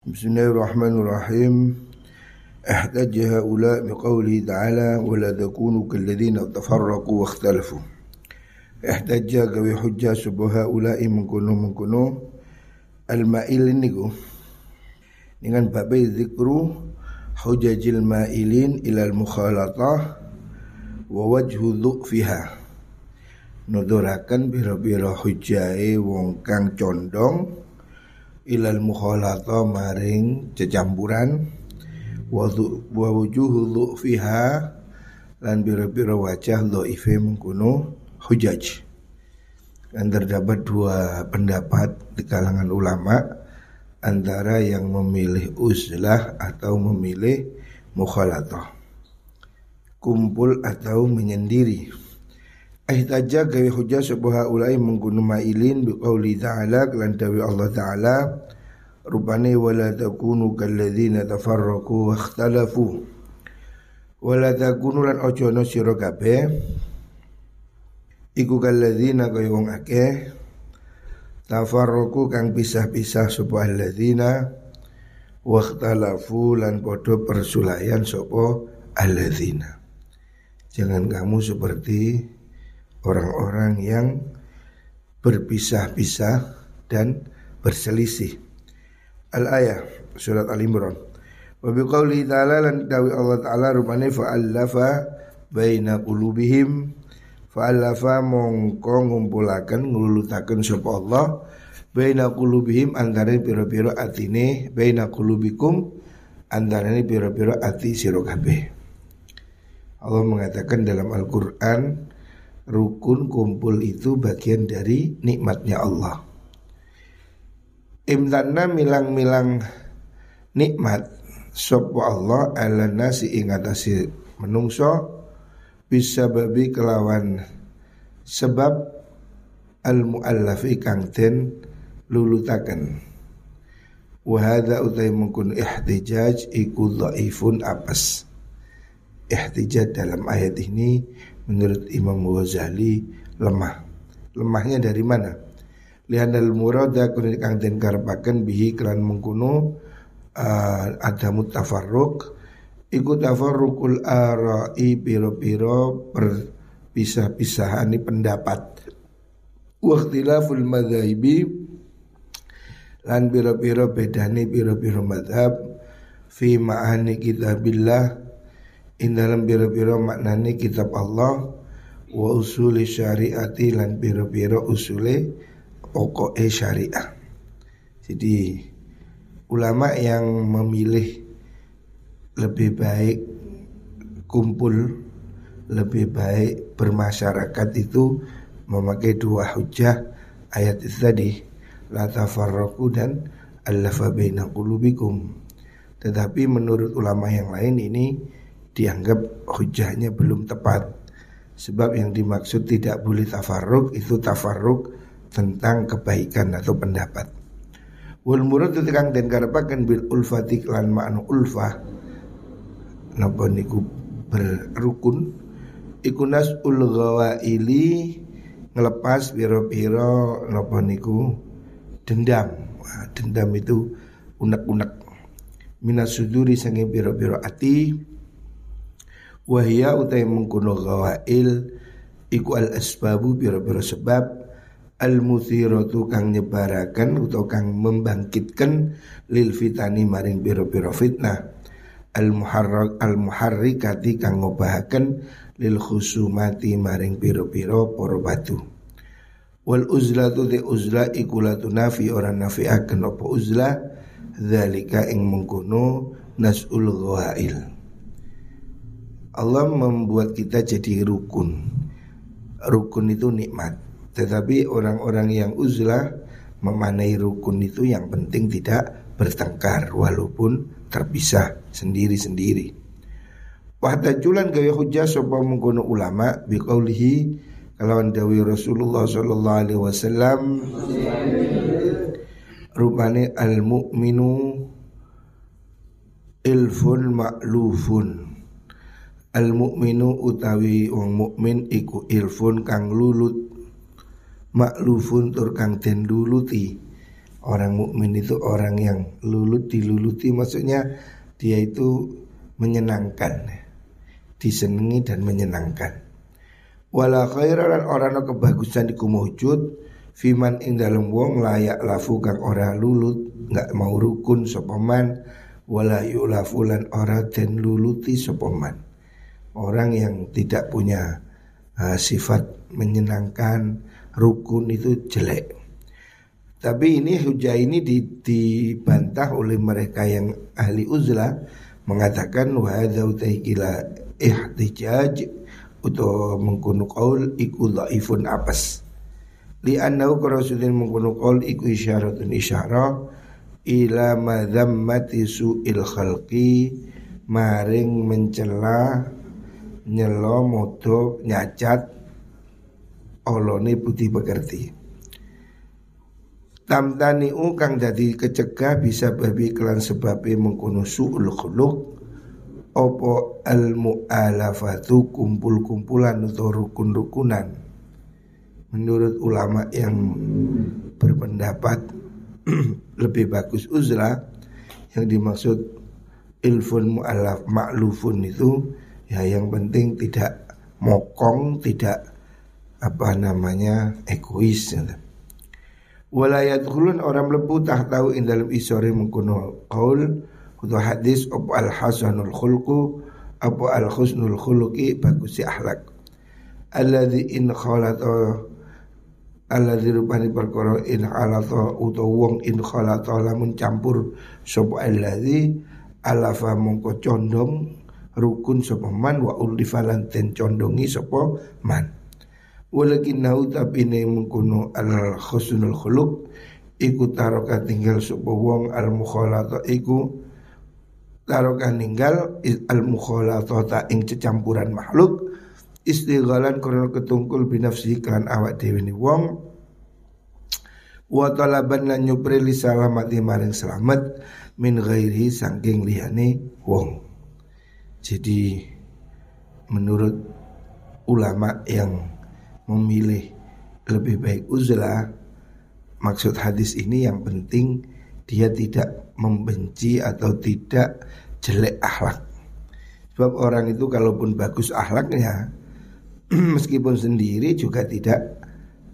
بسم الله الرحمن الرحيم. احتج هؤلاء بقوله تعالى ولا تكونوا كالذين تفرقوا واختلفوا. احتج قوي حجة سب هؤلاء من كنو من كنو. المائلين نيكو dengan bab zikru hujajil ma'ilin ila al-mukhalatah wa wajhu dhu'fiha nudurakan biro-biro hujai wong kang ilal mukhalata maring cecampuran wa wujuhu fiha lan bira-bira wajah dhaife mengkuno hujaj. Dan terdapat dua pendapat di kalangan ulama antara yang memilih uzlah atau memilih mukhalatah kumpul atau menyendiri Ahtaja gawe hujah sebuah ulai menggunung mailin biqauli ta'ala kelan dawi Allah ta'ala. Rupane wala takunu kalladzina tafarraqu wa ikhtalafu wala takunu lan ojo kabeh. Iku kalladzina kaya wong akeh. Tafarraqu kang pisah-pisah sebuah alladzina wa ikhtalafu lan padha persulayan sapa alladzina. Jangan kamu seperti orang-orang yang berpisah-pisah dan berselisih. Al-ayah surat Al-Imran. Wa biqauli ta'ala lan dawi Allah ta'ala rupane fa'allafa baina qulubihim fa'allafa mongko ngumpulaken ngulutaken sapa Allah baina qulubihim antara pira-pira atine baina qulubikum antara pira-pira ati sira kabeh. Allah mengatakan dalam Al-Qur'an rukun kumpul itu bagian dari nikmatnya Allah. Imtanna milang-milang nikmat sopo Allah ala nasi ingatasi menungso bisa babi kelawan sebab al muallafi kang den lulutaken wahada utai mungkun ihtijaj iku dhaifun apas ihtijaj dalam ayat ini menurut Imam Ghazali lemah. Lemahnya dari mana? Lihat al murada kun kang den karepaken bihi kelan mengkuno uh, ada mutafarruq iku tafarruqul ara'i piro-piro perpisah-pisahani pendapat wa ikhtilaful madhahibi lan piro-piro bedani piro-piro madhab fi ma'ani kitabillah in dalam biro-biro maknani kitab Allah wa usuli syariati lan biro-biro usule pokok syariah. Jadi ulama yang memilih lebih baik kumpul lebih baik bermasyarakat itu memakai dua hujah ayat itu tadi la tafarraqu dan allafa baina qulubikum. Tetapi menurut ulama yang lain ini dianggap hujahnya belum tepat. Sebab yang dimaksud tidak boleh tafarruk itu tafarruk tentang kebaikan atau pendapat. Wal murad kang den karepaken bil ulfati lan ma'na ulfah napa niku? Berrukun. Iku ul ghawaili ngelepas piro-piro napa niku? Dendam. Dendam itu unek-unek. Minas suduri sange piro-piro ati Wahia utai mengkuno gawail Iku al asbabu biro-biro sebab Al muthiratu kang nyebarakan Atau kang membangkitkan Lil fitani maring biro-biro fitnah. Al muharrak al muharrikati kang ngobahaken Lil khusumati maring biro-biro poro batu. Wal uzlatu te uzla ikulatu nafi orang nafi akan apa uzla Zalika ing mengkuno nas'ul ghawail Allah membuat kita jadi rukun. Rukun itu nikmat. Tetapi orang-orang yang uzlah memanai rukun itu yang penting tidak bertengkar walaupun terpisah sendiri-sendiri. Wahdajulan gaya hujah sapa mengkono ulama biqaulihi kalawan dawi Rasulullah sallallahu alaihi wasallam rupane al mukminu ilfun ma'lufun Al mukminu utawi wong mukmin iku ilfun kang lulut maklufun tur kang den luluti Orang mukmin itu orang yang lulut diluluti maksudnya dia itu menyenangkan, disenangi dan menyenangkan. Wala khairalan orang kebagusan iku mujud fiman ing dalam wong layak lafu kang ora lulut, nggak mau rukun sopaman wala yulafulan ora den luluti sopaman. Orang yang tidak punya uh, sifat menyenangkan, rukun itu jelek. Tapi ini hujah ini dibantah oleh mereka yang ahli uzlah mengatakan wa hadza ila ihtijaj atau mengkuno qaul iku dhaifun apas. Li annahu karasulin mengkuno qaul iku isyaratun isyarah ila madzammati su'il khalqi maring mencela nyelo modo nyacat olone budi pekerti. Tamtani kang dadi kecegah bisa babi kelan sebabe mengkono suul khuluq opo al mu'alafatu kumpul-kumpulan atau rukun-rukunan menurut ulama yang berpendapat lebih bagus uzra yang dimaksud ilfun mu'alaf maklufun itu ya yang penting tidak mokong tidak apa namanya egois ya. Walayat khulun orang melebu tak tahu in dalam isore mengkuno qaul kutu hadis apa al hasanul khulqu apa al khusnul khuluqi bagusi akhlak. Alladzi in khalata alladzi rupani perkara in khalata utawa wong in khalata lamun campur sapa alladzi alafa mongko condong rukun sapa man wa ulifalan ten condongi sapa man. Walakin nau tapi ne mengkuno al khusnul khuluq iku taroka tinggal sapa wong al mukhalata iku taroka ninggal al mukhalata ta ing cecampuran makhluk istighalan karena ketungkul binafsi kan awak dhewe ni wong wa talaban lan nyupri li salamati maring selamat min ghairi saking liyane wong jadi menurut ulama yang memilih lebih baik uzlah maksud hadis ini yang penting dia tidak membenci atau tidak jelek akhlak. Sebab orang itu kalaupun bagus akhlaknya meskipun sendiri juga tidak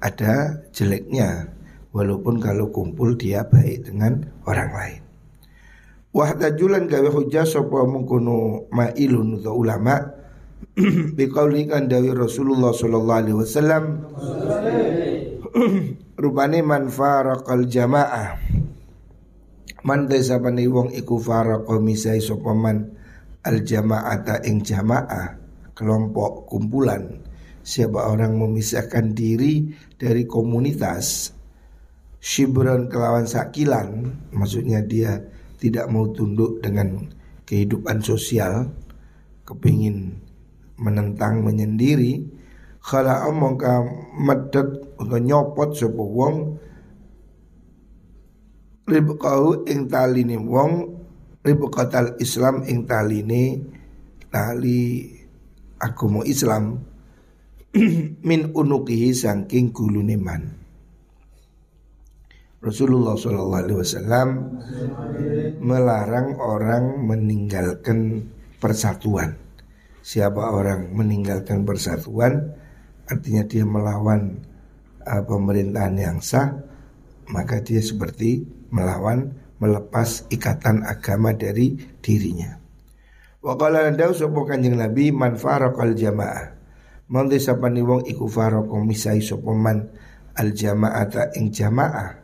ada jeleknya. Walaupun kalau kumpul dia baik dengan orang lain wahdajulan gawe hujah sapa mengkono mailun atau ulama. Biqauli kan dawi Rasulullah sallallahu alaihi wasallam. Rupane man faraqal jamaah. Man desa pani wong iku faraqa misai sapa man al jamaata ing jamaah kelompok kumpulan. Siapa orang memisahkan diri dari komunitas shibran kelawan sakilan maksudnya dia tidak mau tunduk dengan kehidupan sosial kepingin menentang menyendiri khala mongka medek atau nyopot sapa wong ribqahu ing taline wong ribqatal Islam ing taline tali agama Islam min unukihi saking gulune man Rasulullah Shallallahu Alaihi Wasallam melarang orang meninggalkan persatuan siapa orang meninggalkan persatuan artinya dia melawan uh, pemerintahan yang sah maka dia seperti melawan melepas ikatan agama dari dirinya. Wa qala dawu Kanjeng Nabi man faraqal jamaah. Mangke sapane wong iku faraqa misai sapa al jama'ata ing jamaah.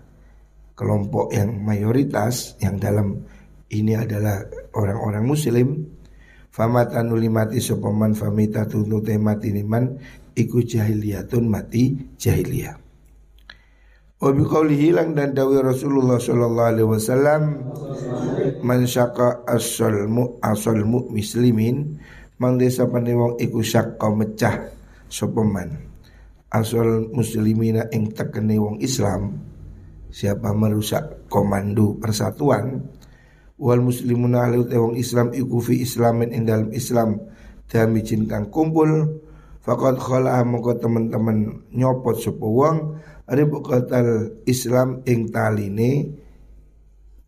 Kelompok yang mayoritas yang dalam ini adalah orang-orang muslim Famata nuli mati sopaman famita tunute mati niman iku jahiliyatun mati jahiliyah. Wabi kauli hilang dan dawi Rasulullah Sallallahu Alaihi Wasallam man syaka asal mu asal mu muslimin mang desa wong iku syaka mecah sopaman asal muslimina ing tekene wong Islam siapa merusak komando persatuan? Wal muslimun ahli wong Islam iku fi islamin ing dalam Islam. Damijin kang kumpul. Faqad khala moko teman-teman nyopot sapa wong ribqatal Islam ing taline.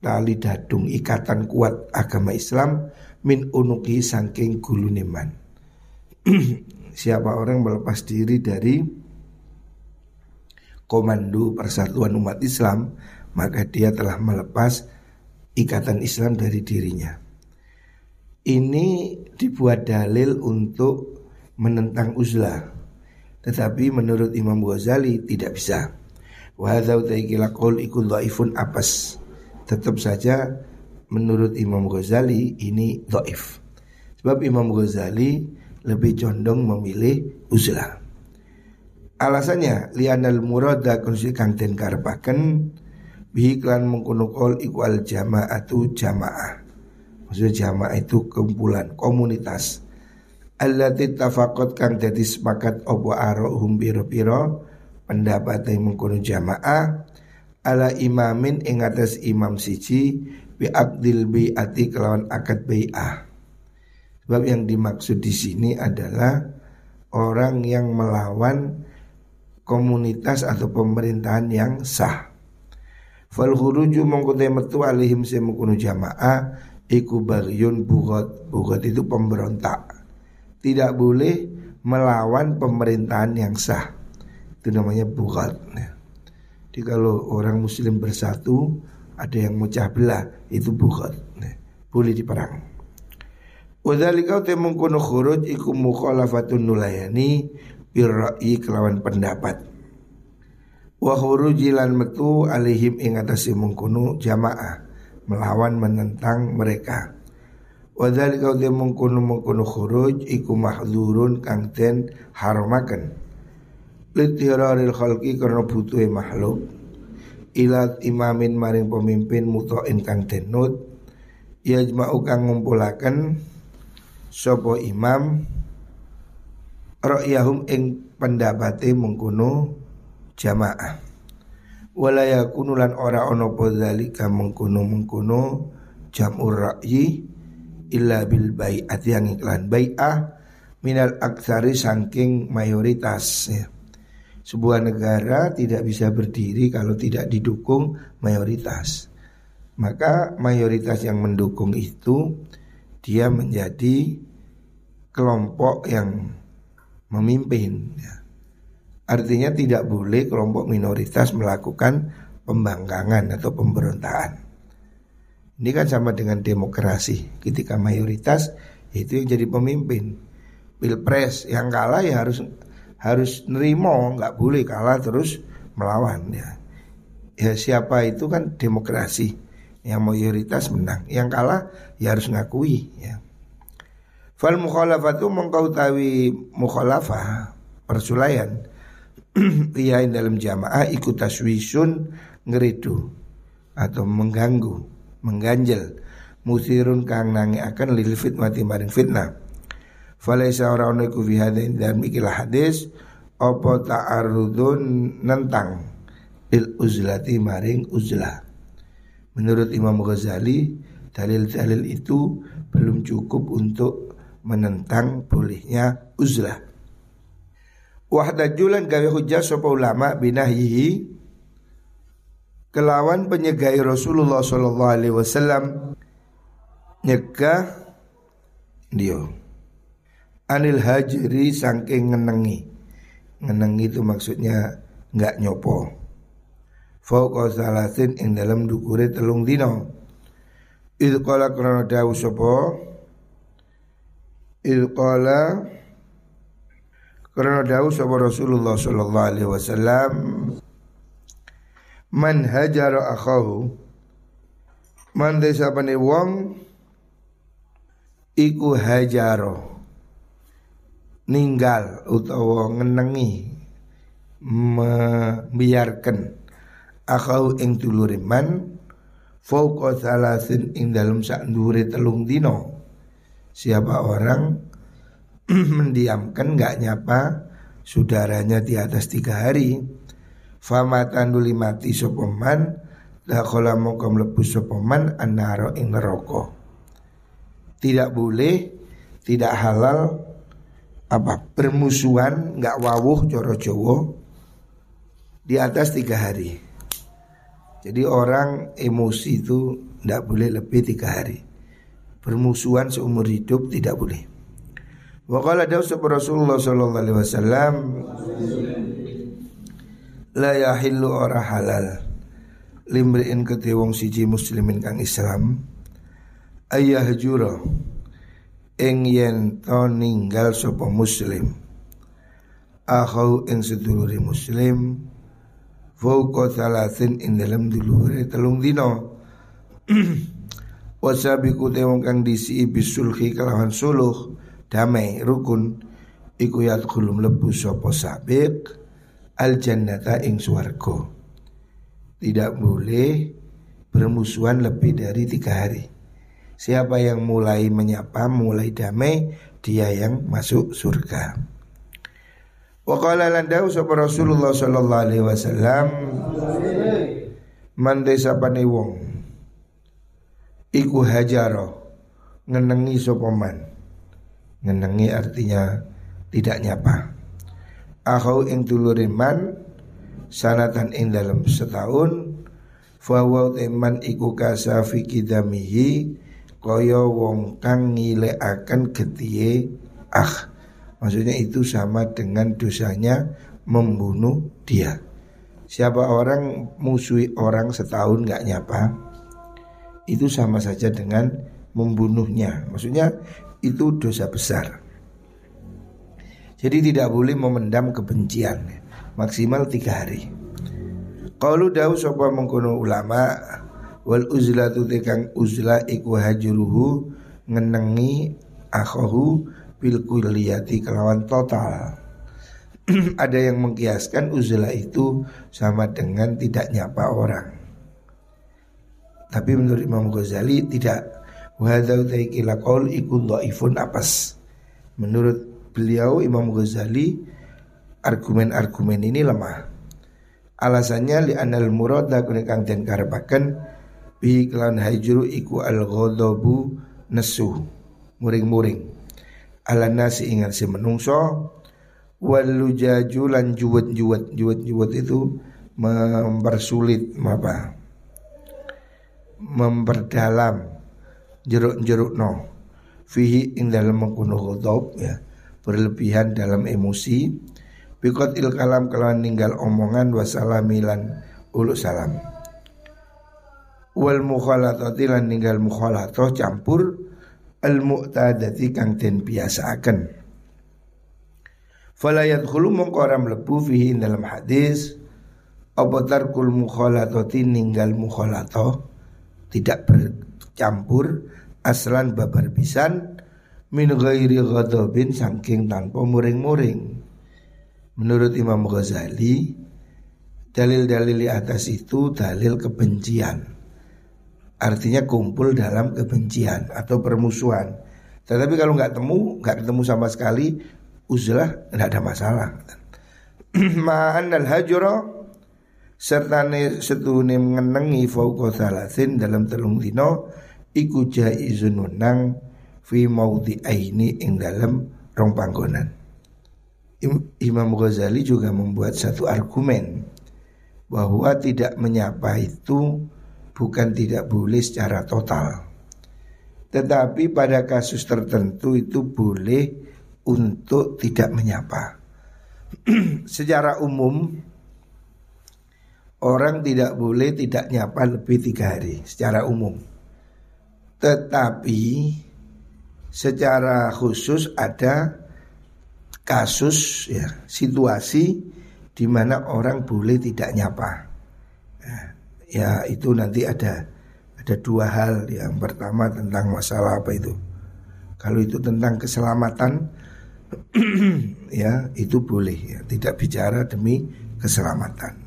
Tali dadung ikatan kuat agama Islam min unuki saking gulune man. Siapa orang melepas diri dari komando persatuan umat Islam, maka dia telah melepas ikatan Islam dari dirinya. Ini dibuat dalil untuk menentang uzlah. Tetapi menurut Imam Ghazali tidak bisa. Wa dhaifun apas tetap saja menurut Imam Ghazali ini doif. Sebab Imam Ghazali lebih condong memilih uzlah. Alasannya lianal murada kunsi kang den karepaken bihi klan mengkono kol ikwal jama'atu jamaah. Maksudnya jamaah itu kumpulan komunitas. Allati tafaqat kang dadi sepakat opo aro hum piro-piro pendapat yang mengkono jamaah ala imamin ing atas imam siji bi abdil ati kelawan akad bai'ah. Sebab yang dimaksud di sini adalah orang yang melawan komunitas atau pemerintahan yang sah. Fal khuruju mongkote metu alihim semukunu jamaah iku bagyun bugot. Bugot itu pemberontak. Tidak boleh melawan pemerintahan yang sah. Itu namanya bugot. Jadi kalau orang muslim bersatu Ada yang mecah belah Itu nah, Boleh diperang Wadhalika temung kuno khuruj Iku mukhalafatun nulayani Birra'i kelawan pendapat. Wa khurujilan metu alihim ingatasi mengkuno jamaah Melawan menentang mereka. Wadhalika temung kuno mengkuno khuruj Iku mahzurun kang ten haramakan litiraril khalqi karena butuhe makhluk. Ilat imamin maring pemimpin mutoin kang denut yajma'u kang ngumpulaken sapa imam ra'yahum ing pendapate mengkono jamaah wala yakunu lan ora ana apa zalika mengkono-mengkono jamur ra'yi illa bil bai'ati yang iklan bai'ah minal aksari saking mayoritas ya. Sebuah negara tidak bisa berdiri kalau tidak didukung mayoritas. Maka mayoritas yang mendukung itu dia menjadi kelompok yang memimpin. Ya. Artinya tidak boleh kelompok minoritas melakukan pembangkangan atau pemberontakan. Ini kan sama dengan demokrasi. Ketika mayoritas itu yang jadi pemimpin. Pilpres yang kalah ya harus harus nerimo nggak boleh kalah terus melawan ya ya siapa itu kan demokrasi yang mayoritas menang yang kalah ya harus ngakui ya fal mukhalafatu mengkau tawi mukhalafah persulayan iya dalam jamaah ikut taswisun ngeridu atau mengganggu mengganjel. Musirun kang nangi akan lil fitnah maring fitnah. Falaisa ora ono iku fi hadain dalam ikilah hadis apa ta'arudun nentang il uzlati maring uzlah. Menurut Imam Ghazali dalil-dalil itu belum cukup untuk menentang bolehnya uzlah. Wahdajulan gawe hujah sapa ulama binahyihi kelawan penyegai Rasulullah sallallahu alaihi wasallam nyegah dia anil hajri saking ngenengi. Ngenengi itu maksudnya nggak nyopo. Fauqa salasin ing dalam dukure telung dino. Il qala krana dawu sapa? Il qala krana dawu sapa Rasulullah sallallahu alaihi wasallam Man hajara akhahu Man desa wong Iku hajaro ninggal utawa ngenengi membiarkan akau ing dulure man fauqa salasin ing dalem ndure telung dino siapa orang mendiamkan nggak nyapa saudaranya di atas tiga hari famatan duli mati sopoman dakhala mongko mlebu sopoman anaro ing neraka tidak boleh tidak halal apa bermusuhan nggak wawuh coro jowo di atas tiga hari. Jadi orang emosi itu tidak boleh lebih tiga hari. Bermusuhan seumur hidup tidak boleh. Wakala Daus Rasulullah Sallallahu Alaihi Wasallam la yahillu ora halal limriin kete wong siji muslimin kang Islam ayah jura ing yen to ninggal sapa muslim akhau ing sedulure muslim fauqa salasin ing dalam dulure telung dino wasabiku te wong kang disi bisulhi kalawan suluh damai rukun iku yadkhulum lebu sapa sabik al jannata ing swarga. Tidak boleh bermusuhan lebih dari tiga hari. Siapa yang mulai menyapa, mulai damai, dia yang masuk surga. Wa qala landau sapa Rasulullah sallallahu alaihi wasallam man desa wong iku hajaro ngenengi sapa man. Ngenengi artinya tidak nyapa. Akhau ing dulure man sanatan ing dalam setahun fawa teman iku kasafi kidamihi kaya wong kang ngilekaken getihe ah maksudnya itu sama dengan dosanya membunuh dia. Siapa orang musuhi orang setahun nggak nyapa itu sama saja dengan membunuhnya. Maksudnya itu dosa besar. Jadi tidak boleh memendam kebencian. Maksimal tiga hari. Kalau dawu sopa mengkono ulama Wal uzla tu tekang uzla iku hajuruhu Ngenengi akhohu bil kulliyati kelawan total. Ada yang mengkiaskan uzla itu sama dengan tidak nyapa orang Tapi menurut Imam Ghazali tidak dhaifun apas Menurut beliau Imam Ghazali argumen-argumen ini lemah. Alasannya li anal murada kang den karepaken bi klan hajru iku al ghadabu nesu muring-muring. Ala nasi ingat si menungso wal lujaju lan juwet-juwet juwet-juwet itu mempersulit apa memperdalam jeruk-jeruk no fihi ing dalam mengkuno ghadab ya berlebihan dalam emosi. Bikot il kalam kelawan ninggal omongan wasalamilan ulu salam. Wal mukhalatati lan ninggal mukhalatoh campur Al mu'tadati kang den biasaaken. Falayat khulu mengkoram lebu fihi dalam hadis Apa tarkul mukhalatati ninggal mukhalatoh Tidak bercampur Aslan babar pisan min ghairi ghadabin saking tanpa muring-muring. Menurut Imam Ghazali, dalil-dalil di atas itu dalil kebencian. Artinya kumpul dalam kebencian atau permusuhan. Tetapi kalau nggak temu, nggak ketemu sama sekali, uzlah nggak ada masalah. Ma'an al serta setune mengenangi fauqa salasin dalam telung dino iku jaizun nang fi maudi aini ing dalam rong panggonan. Imam Ghazali juga membuat satu argumen bahwa tidak menyapa itu bukan tidak boleh secara total. Tetapi pada kasus tertentu itu boleh untuk tidak menyapa. Secara umum orang tidak boleh tidak nyapa lebih tiga hari secara umum. Tetapi secara khusus ada kasus ya situasi di mana orang boleh tidak nyapa. Ya, ya itu nanti ada ada dua hal. Yang pertama tentang masalah apa itu? Kalau itu tentang keselamatan ya itu boleh ya tidak bicara demi keselamatan.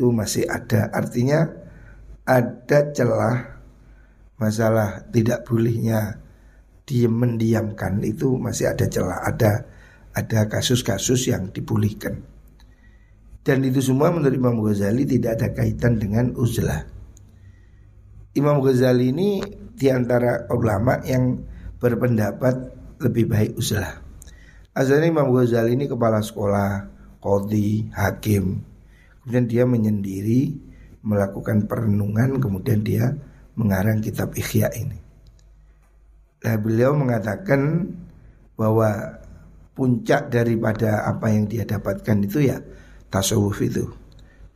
Itu masih ada artinya ada celah masalah tidak bolehnya diem mendiamkan itu masih ada celah, ada ada kasus-kasus yang dipulihkan. Dan itu semua menurut Imam Ghazali tidak ada kaitan dengan uzlah. Imam Ghazali ini di antara ulama yang berpendapat lebih baik uzlah. Asalnya Imam Ghazali ini kepala sekolah, kodi, hakim. Kemudian dia menyendiri melakukan perenungan kemudian dia mengarang kitab Ikhya ini. Nah beliau mengatakan bahwa puncak daripada apa yang dia dapatkan itu ya tasawuf itu.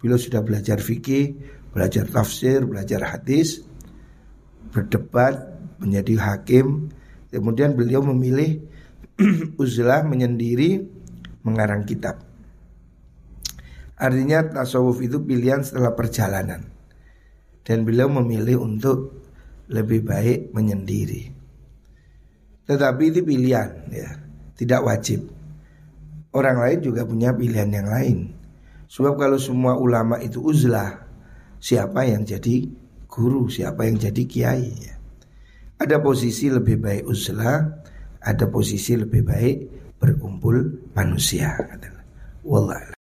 Beliau sudah belajar fikih, belajar tafsir, belajar hadis, berdebat, menjadi hakim. Kemudian beliau memilih uzlah menyendiri mengarang kitab. Artinya tasawuf itu pilihan setelah perjalanan. Dan beliau memilih untuk lebih baik menyendiri. Tetapi itu pilihan ya. Tidak wajib. Orang lain juga punya pilihan yang lain. Sebab kalau semua ulama itu uzlah Siapa yang jadi guru, siapa yang jadi kiai ya. Ada posisi lebih baik uzlah Ada posisi lebih baik berkumpul manusia Wallah